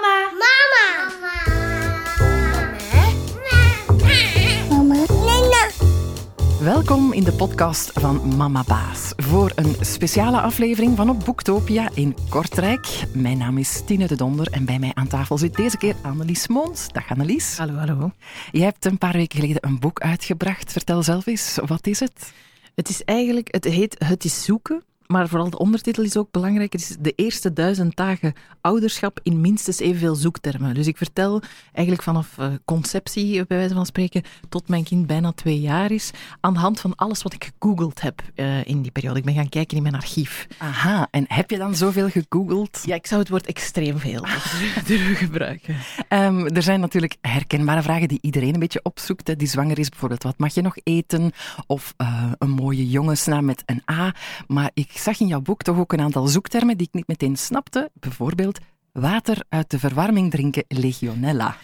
Mama. Mama. Mama. Welkom in de podcast van Mama Baas voor een speciale aflevering van op Boektopia in Kortrijk. Mijn naam is Tine de Donder en bij mij aan tafel zit deze keer Annelies Moons. Dag Annelies. Hallo, hallo. Je hebt een paar weken geleden een boek uitgebracht. Vertel zelf eens, wat is het? Het is eigenlijk, het heet Het is zoeken, maar vooral de ondertitel is ook belangrijk. Het is de eerste duizend dagen ouderschap in minstens evenveel zoektermen. Dus ik vertel eigenlijk vanaf uh, conceptie, bij wijze van spreken, tot mijn kind bijna twee jaar is, aan de hand van alles wat ik gegoogeld heb uh, in die periode. Ik ben gaan kijken in mijn archief. Aha, en heb je dan zoveel gegoogeld? Ja, ik zou het woord extreem veel durven gebruiken. Um, er zijn natuurlijk herkenbare vragen die iedereen een beetje opzoekt. Hè. Die zwanger is bijvoorbeeld, wat mag je nog eten? Of uh, een mooie jongensnaam met een A. Maar ik zag in jouw boek toch ook een aantal zoektermen die ik niet meteen snapte. Bijvoorbeeld water uit de verwarming drinken, legionella.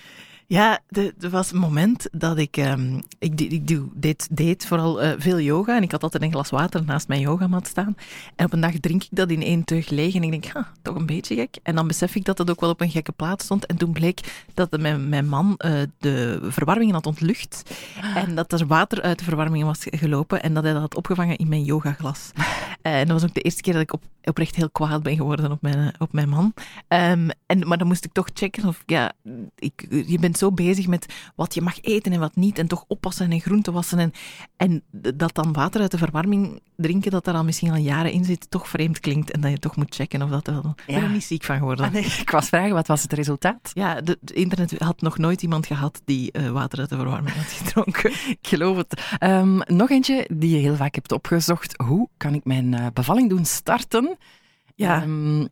Ja, er was een moment dat ik, um, ik, ik deed, deed vooral uh, veel yoga en ik had altijd een glas water naast mijn yogamat staan. En op een dag drink ik dat in één teug leeg en ik denk, ha, toch een beetje gek. En dan besef ik dat het ook wel op een gekke plaats stond. En toen bleek dat mijn, man uh, de verwarmingen had ontlucht en dat er water uit de verwarmingen was gelopen en dat hij dat had opgevangen in mijn yogaglas. Uh, en dat was ook de eerste keer dat ik op, oprecht heel kwaad ben geworden op mijn, op mijn man. Um, en, maar dan moest ik toch checken of, ja, je bent zo bezig met wat je mag eten en wat niet. En toch oppassen en groenten wassen. En, en dat dan water uit de verwarming drinken, dat daar al misschien al jaren in zit, toch vreemd klinkt. En dat je toch moet checken of dat wel. Ik ben er niet ziek van geworden. Ah, nee, ik was vragen, wat was het resultaat? Ja, de, de internet had nog nooit iemand gehad die uh, water uit de verwarming had gedronken. ik geloof het. Um, nog eentje die je heel vaak hebt opgezocht. Hoe kan ik mijn uh, bevalling doen starten? Ja. Um,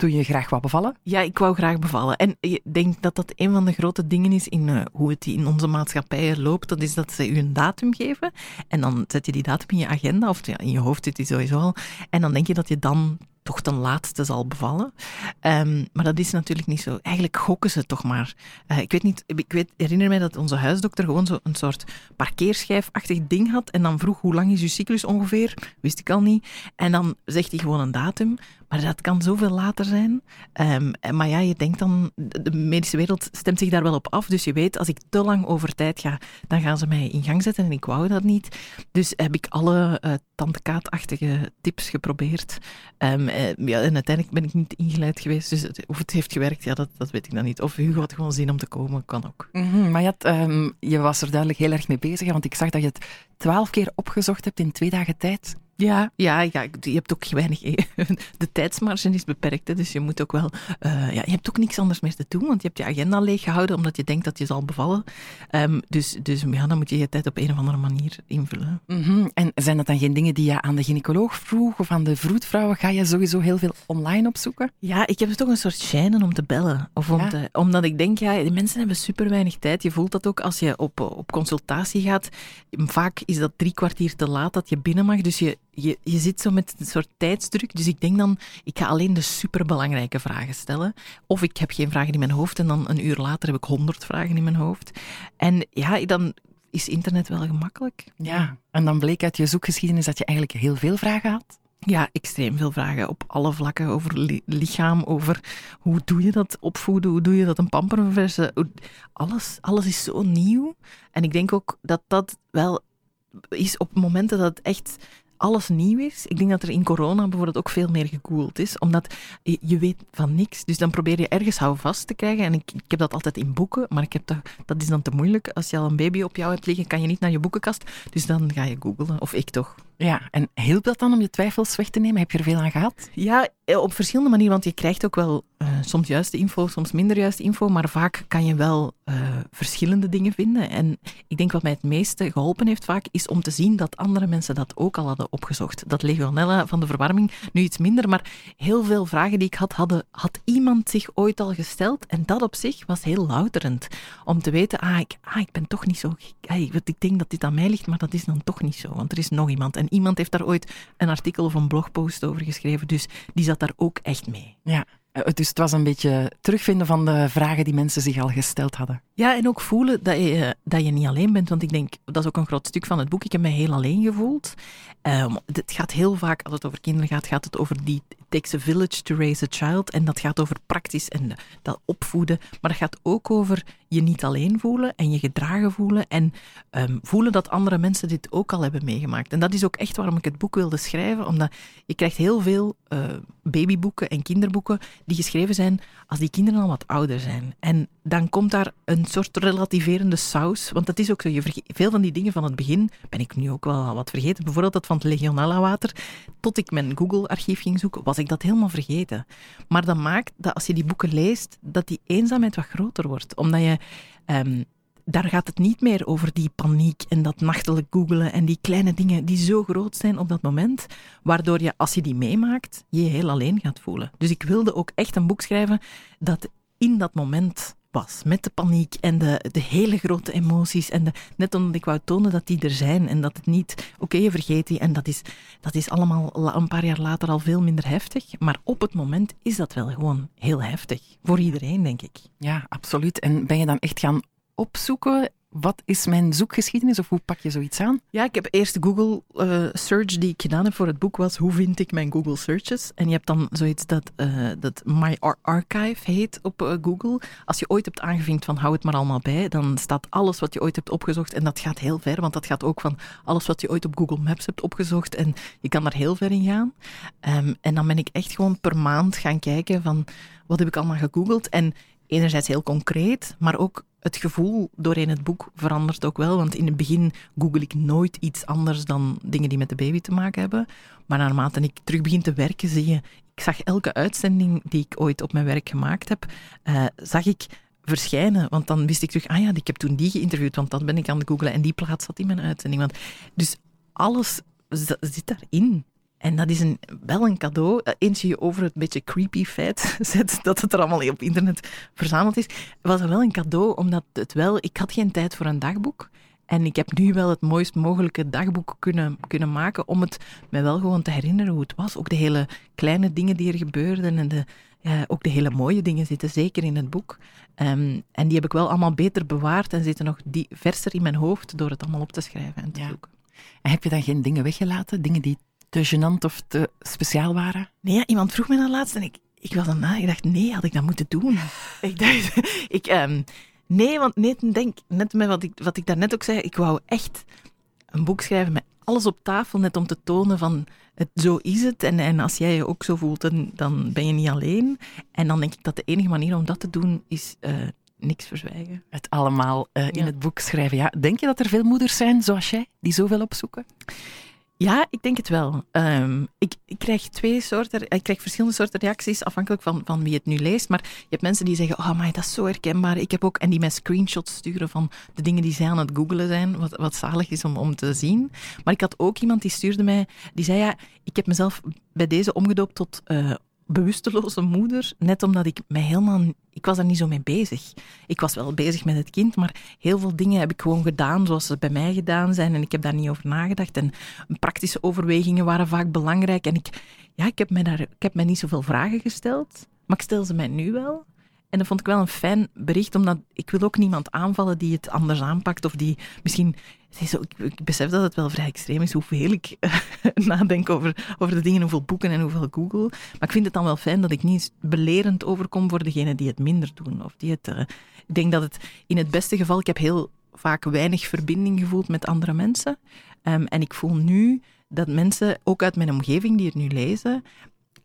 toen je graag wou bevallen? Ja, ik wou graag bevallen. En ik denk dat dat een van de grote dingen is in uh, hoe het in onze maatschappij loopt. Dat is dat ze u een datum geven. En dan zet je die datum in je agenda, of in je hoofd zit die sowieso al. En dan denk je dat je dan toch ten laatste zal bevallen. Um, maar dat is natuurlijk niet zo. Eigenlijk gokken ze toch maar. Uh, ik weet niet, ik weet, herinner mij dat onze huisdokter gewoon zo een soort parkeerschijfachtig ding had. En dan vroeg hoe lang is uw cyclus ongeveer? Wist ik al niet. En dan zegt hij gewoon een datum. Maar dat kan zoveel later zijn. Um, maar ja, je denkt dan, de medische wereld stemt zich daar wel op af. Dus je weet, als ik te lang over tijd ga, dan gaan ze mij in gang zetten. En ik wou dat niet. Dus heb ik alle uh, tante-kaatachtige tips geprobeerd. Um, uh, ja, en uiteindelijk ben ik niet ingeleid geweest. Dus of het heeft gewerkt, ja, dat, dat weet ik dan niet. Of Hugo had gewoon zin om te komen, kan ook. -hmm, maar je, um, je was er duidelijk heel erg mee bezig. Want ik zag dat je het twaalf keer opgezocht hebt in twee dagen tijd. Ja, ja, ja, je hebt ook weinig. De tijdsmarge is beperkt, hè, dus je moet ook wel. Uh, ja, je hebt ook niks anders meer te doen, want je hebt je agenda leeg gehouden omdat je denkt dat je zal bevallen. Um, dus, dus ja, dan moet je je tijd op een of andere manier invullen. Mm -hmm. En zijn dat dan geen dingen die je aan de gynaecoloog vroeg of aan de vroedvrouwen? Ga je sowieso heel veel online opzoeken? Ja, ik heb toch een soort schijnen om te bellen. Of om ja. te, omdat ik denk, ja, de mensen hebben super weinig tijd. Je voelt dat ook als je op, op consultatie gaat. Vaak is dat drie kwartier te laat dat je binnen mag, dus je je, je zit zo met een soort tijdsdruk. Dus ik denk dan, ik ga alleen de superbelangrijke vragen stellen. Of ik heb geen vragen in mijn hoofd en dan een uur later heb ik honderd vragen in mijn hoofd. En ja, dan is internet wel gemakkelijk. Ja, en dan bleek uit je zoekgeschiedenis dat je eigenlijk heel veel vragen had. Ja, extreem veel vragen op alle vlakken over li lichaam, over hoe doe je dat opvoeden, hoe doe je dat een pamper verversen. Alles, alles is zo nieuw. En ik denk ook dat dat wel is op momenten dat het echt alles nieuw is. Ik denk dat er in corona bijvoorbeeld ook veel meer gegoogeld is, omdat je, weet van niks. Dus dan probeer je ergens houvast te krijgen. En ik, ik heb dat altijd in boeken, maar ik heb dat, dat is dan te moeilijk. Als je al een baby op jou hebt liggen, kan je niet naar je boekenkast. Dus dan ga je googlen, of ik toch. Ja, en hielp dat dan om je twijfels weg te nemen? Heb je er veel aan gehad? Ja, op verschillende manieren, want je krijgt ook wel uh, soms juiste info, soms minder juiste info, maar vaak kan je wel uh, verschillende dingen vinden. En ik denk wat mij het meeste geholpen heeft vaak, is om te zien dat andere mensen dat ook al hadden opgezocht. Dat legionella van de verwarming, nu iets minder, maar heel veel vragen die ik had, hadden, had iemand zich ooit al gesteld. En dat op zich was heel louterend. Om te weten, ah, ik, ah, ik ben toch niet zo... Ik denk dat dit aan mij ligt, maar dat is dan toch niet zo, want er is nog iemand. Iemand heeft daar ooit een artikel of een blogpost over geschreven, dus die zat daar ook echt mee. Ja. Eh, Dus het was een beetje terugvinden van de vragen die mensen zich al gesteld hadden. Ja, en ook voelen dat je, dat je niet alleen bent. Want ik denk, dat is ook een groot stuk van het boek. Ik heb me heel alleen gevoeld. Ehm, het gaat heel vaak, als het over kinderen gaat, gaat het over die takes a village to raise a child. En dat gaat over praktisch en dat opvoeden. Maar dat gaat ook over je niet alleen voelen en je gedragen voelen. En ehm, voelen dat andere mensen dit ook al hebben meegemaakt. En dat is ook echt waarom ik het boek wilde schrijven. Omdat je krijgt heel veel uh, babyboeken en kinderboeken die geschreven zijn als die kinderen al wat ouder zijn. En dan komt daar een soort relativerende saus. Want dat is ook zo. Je veel van die dingen van het begin ben ik nu ook wel wat vergeten. Bijvoorbeeld dat van het Legionella-water. Tot ik mijn Google-archief ging zoeken, was ik dat helemaal vergeten. Maar dat maakt dat als je die boeken leest, dat die eenzaamheid wat groter wordt. Omdat je... Um, daar gaat het niet meer over die paniek en dat nachtelijk googelen en die kleine dingen die zo groot zijn op dat moment, waardoor je, als je die meemaakt, je je heel alleen gaat voelen. Dus ik wilde ook echt een boek schrijven dat in dat moment was, met de paniek en de, de hele grote emoties. En de, net omdat ik wou tonen dat die er zijn en dat het niet, oké, je vergeet die en dat is, dat is allemaal een paar jaar later al veel minder heftig. Maar op het moment is dat wel gewoon heel heftig. Voor iedereen, denk ik. Ja, absoluut. En ben je dan echt gaan opzoeken. Wat is mijn zoekgeschiedenis of hoe pak je zoiets aan? Ja, ik heb eerst de Google uh, search die ik gedaan heb voor het boek was hoe vind ik mijn Google searches. En je hebt dan zoiets dat, uh, dat My Ar Archive heet op uh, Google. Als je ooit hebt aangevinkt van hou het maar allemaal bij, dan staat alles wat je ooit hebt opgezocht. En dat gaat heel ver, want dat gaat ook van alles wat je ooit op Google Maps hebt opgezocht. En je kan daar heel ver in gaan. Um, en dan ben ik echt gewoon per maand gaan kijken van wat heb ik allemaal gegoogeld. En enerzijds heel concreet, maar ook het gevoel doorheen het boek verandert ook wel. Want in het begin google ik nooit iets anders dan dingen die met de baby te maken hebben. Maar naarmate ik terug begin te werken, zie je... Ik zag elke uitzending die ik ooit op mijn werk gemaakt heb, uh, zag ik verschijnen. Want dan wist ik terug, ah ja, ik heb toen die geïnterviewd, want dat ben ik aan het googlen. En die plaats zat in mijn uitzending. Want, dus alles zit daarin. En dat is een, wel een cadeau. Eens je over het beetje creepy feit zet dat het er allemaal op internet verzameld is, was het wel een cadeau, omdat het wel... Ik had geen tijd voor een dagboek. En ik heb nu wel het mooist mogelijke dagboek kunnen, kunnen maken om het me wel gewoon te herinneren hoe het was. Ook de hele kleine dingen die er gebeurden en de, ja, ook de hele mooie dingen zitten zeker in het boek. Um, en die heb ik wel allemaal beter bewaard en zitten nog die verser in mijn hoofd door het allemaal op te schrijven en te ja. zoeken. En heb je dan geen dingen weggelaten? Dingen die te gênant of te speciaal waren? Nee, ja, iemand vroeg me dan laatst en ik, ik was dan na. Ik dacht, nee, had ik dat moeten doen? ik dacht, ik, um, nee, want nee, denk, net met wat ik, wat ik daarnet ook zei, ik wou echt een boek schrijven met alles op tafel, net om te tonen van, het, zo is het. En, en als jij je ook zo voelt, dan, dan ben je niet alleen. En dan denk ik dat de enige manier om dat te doen is... Uh, niks verzwijgen. Het allemaal uh, in ja. het boek schrijven. Ja, denk je dat er veel moeders zijn zoals jij, die zoveel opzoeken? Ja, ik denk het wel. Um, ik, ik, krijg twee soorten, ik krijg verschillende soorten reacties afhankelijk van, van wie het nu leest. Maar je hebt mensen die zeggen, oh maar dat is zo herkenbaar. Ik heb ook, en die mij screenshots sturen van de dingen die zij aan het googelen zijn, wat, wat zalig is om, om te zien. Maar ik had ook iemand die stuurde mij, die zei, ja, ik heb mezelf bij deze omgedoopt tot uh, bewusteloze moeder, net omdat ik mij helemaal... Ik was daar niet zo mee bezig. Ik was wel bezig met het kind, maar heel veel dingen heb ik gewoon gedaan zoals ze bij mij gedaan zijn en ik heb daar niet over nagedacht. En praktische overwegingen waren vaak belangrijk en ik, ja, ik, heb mij daar, ik heb mij niet zoveel vragen gesteld, maar ik stel ze mij nu wel. En dat vond ik wel een fijn bericht, omdat ik wil ook niemand aanvallen die het anders aanpakt of die misschien... Ik, besef dat het wel vrij extreem is hoeveel ik nadenk over, over de dingen, hoeveel boeken en hoeveel Google. Maar ik vind het dan wel fijn dat ik niet belerend overkom voor degenen die het minder doen. Of die het, uh, ik denk dat het in het beste geval, ik heb heel vaak weinig verbinding gevoeld met andere mensen. Um, en ik voel nu dat mensen, ook uit mijn omgeving die het nu lezen,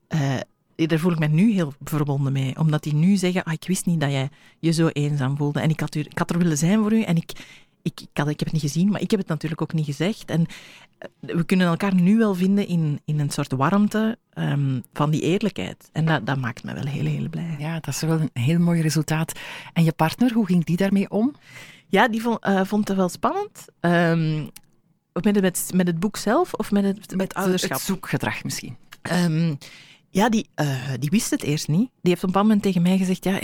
uh, daar voel ik me nu heel verbonden mee. Omdat die nu zeggen, ah, ik wist niet dat jij je zo eenzaam voelde. En ik had, u, ik had er willen zijn voor u en ik, ik, ik, had, ik heb het niet gezien, maar ik heb het natuurlijk ook niet gezegd. En we kunnen elkaar nu wel vinden in, in een soort warmte um, van die eerlijkheid. En dat, dat maakt me wel heel, heel blij. Ja, dat is wel een heel mooi resultaat. En je partner, hoe ging die daarmee om? Ja, die vond, uh, vond het wel spannend. Um, met, het, met het boek zelf of met het, met, met ouderschap? Het zoekgedrag misschien. Um, ja, die, uh, die wist het eerst niet. Die heeft op een bepaald moment tegen mij gezegd, ja,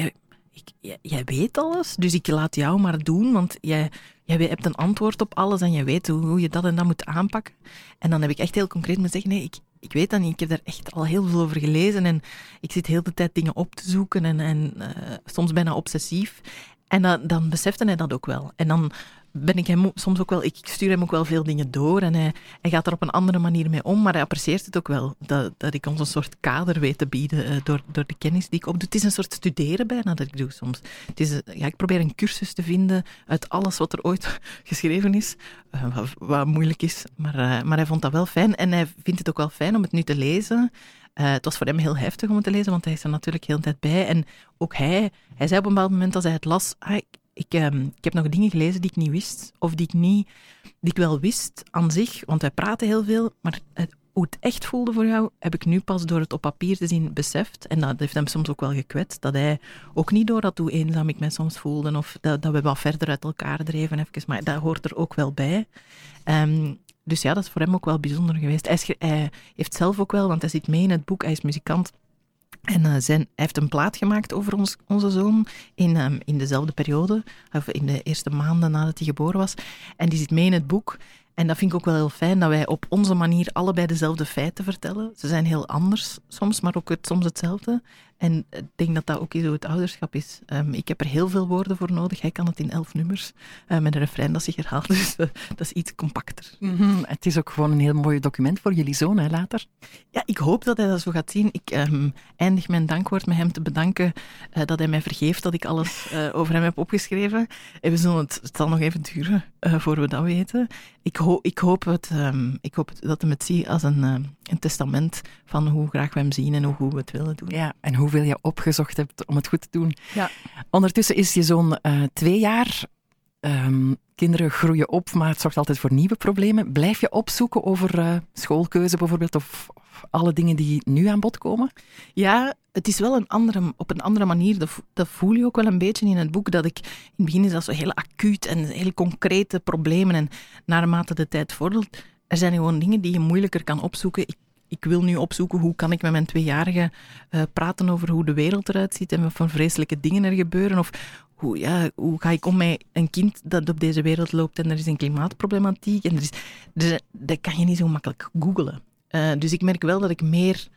ik, jij, weet alles, dus ik laat jou maar doen, want jij, jij hebt een antwoord op alles en je weet hoe, hoe je dat en dat moet aanpakken. En dan heb ik echt heel concreet moeten zeggen, nee, ik, ik weet dat niet, ik heb daar echt al heel veel over gelezen en ik zit heel de tijd dingen op te zoeken en, en uh, soms bijna obsessief. En dan, dan besefte hij dat ook wel. En dan ben ik hem soms ook wel, ik stuur hem ook wel veel dingen door en hij, hij gaat er op een andere manier mee om, maar hij apprecieert het ook wel, dat, dat ik ons een soort kader weet te bieden uh, door, door de kennis die ik opdoe. Het is een soort studeren bijna dat ik doe soms. Het is, uh, ja, ik probeer een cursus te vinden uit alles wat er ooit geschreven is, uh, wat, moeilijk is, maar, maar hij vond dat wel fijn en hij vindt het ook wel fijn om het nu te lezen. Het was voor hem heel heftig om het te lezen, want hij is er natuurlijk heel de tijd bij. En ook hij, hij zei op een bepaald moment als hij het las, ah, ik, um, ik heb nog dingen gelezen die ik niet wist, of die ik, niet, die ik wel wist aan zich, want wij praten heel veel, maar het, hoe het echt voelde voor jou, heb ik nu pas door het op papier te zien beseft. En dat heeft hem soms ook wel gekwetst, dat hij ook niet door had hoe eenzaam ik mij soms voelde, of dat, dat we wat verder uit elkaar dreven, even, maar dat hoort er ook wel bij. Um, dus ja, dat is voor hem ook wel bijzonder geweest. Hij, hij heeft zelf ook wel, want hij zit mee in het boek, hij is muzikant, en uh, hij heeft een plaat gemaakt over ons, onze zoon in, um, in dezelfde periode, of in de eerste maanden nadat hij geboren was. En die zit mee in het boek. En dat vind ik ook wel heel fijn, dat wij op onze manier allebei dezelfde feiten vertellen. Ze zijn heel anders soms, maar ook het, soms hetzelfde. En ik denk dat dat ook zo het ouderschap is. Um, ik heb er heel veel woorden voor nodig. Hij kan het in elf nummers, uh, met een refrein dat zich herhaalt. Dus uh, dat is iets compacter. Mm -hmm. Het is ook gewoon een heel mooi document voor jullie zoon, hè, later. Ja, ik hoop dat hij dat zo gaat zien. Ik um, eindig mijn dankwoord met hem te bedanken uh, dat hij mij vergeeft dat ik alles over hem heb opgeschreven. En we zullen het, het zal nog even duren voor we dat weten. Ik, ho ik, hoop, het, um, ik hoop dat hij het ziet als een, een testament van hoe graag we hem zien en hoe goed we het willen doen. Ja, en hoeveel je opgezocht hebt om het goed te doen. Ja. Ondertussen is je zoon uh, twee jaar. Um, kinderen groeien op, maar het zorgt altijd voor nieuwe problemen. Blijf je opzoeken over uh, schoolkeuze bijvoorbeeld, of, of, alle dingen die nu aan bod komen? Ja, het is wel een andere, op een andere manier. Dat, dat, voel je ook wel een beetje in het boek. Dat ik in het begin is dat zo heel acuut en heel concrete problemen. En naarmate de tijd vordert, er zijn gewoon dingen die je moeilijker kan opzoeken. Ik ik wil nu opzoeken hoe kan ik met mijn tweejarige uh, praten over hoe de wereld eruit ziet en wat voor vreselijke dingen er gebeuren. Of hoe, ja, hoe ga ik om met een kind dat op deze wereld loopt en er is een klimaatproblematiek. En er is, dus, dat kan je niet zo makkelijk googlen. Uh, dus ik merk wel dat ik meer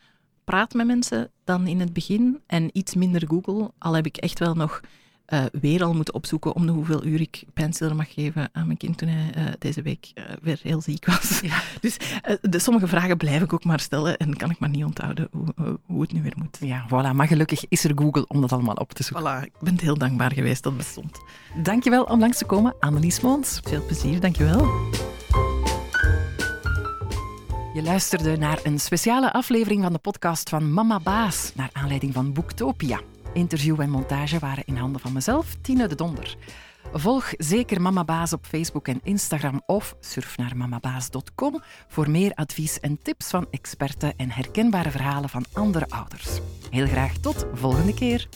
praat met mensen dan in het begin en iets minder google. Al heb ik echt wel nog uh, weer al moeten opzoeken om de hoeveel uur ik pijnstiller mag geven aan mijn kind toen hij uh, deze week uh, weer heel ziek was. Ja. Dus de, sommige vragen blijf ik ook maar stellen en kan ik maar niet onthouden hoe, hoe het nu weer moet. Ja, voilà. Maar gelukkig is er Google om dat allemaal op te zoeken. Voilà, ik ben heel dankbaar geweest dat het bestond. Dankjewel om langs te komen, Annelies Moons. Veel plezier, dankjewel. Je luisterde naar een speciale aflevering van de podcast van Mama Baas, naar aanleiding van Boektopia. Interview en montage waren in handen van mezelf, Tine de Donder. Volg zeker Mama Baas op Facebook en Instagram of surf naar mamabaas.com voor meer advies en tips van experten en herkenbare verhalen van andere ouders. Heel graag tot volgende keer.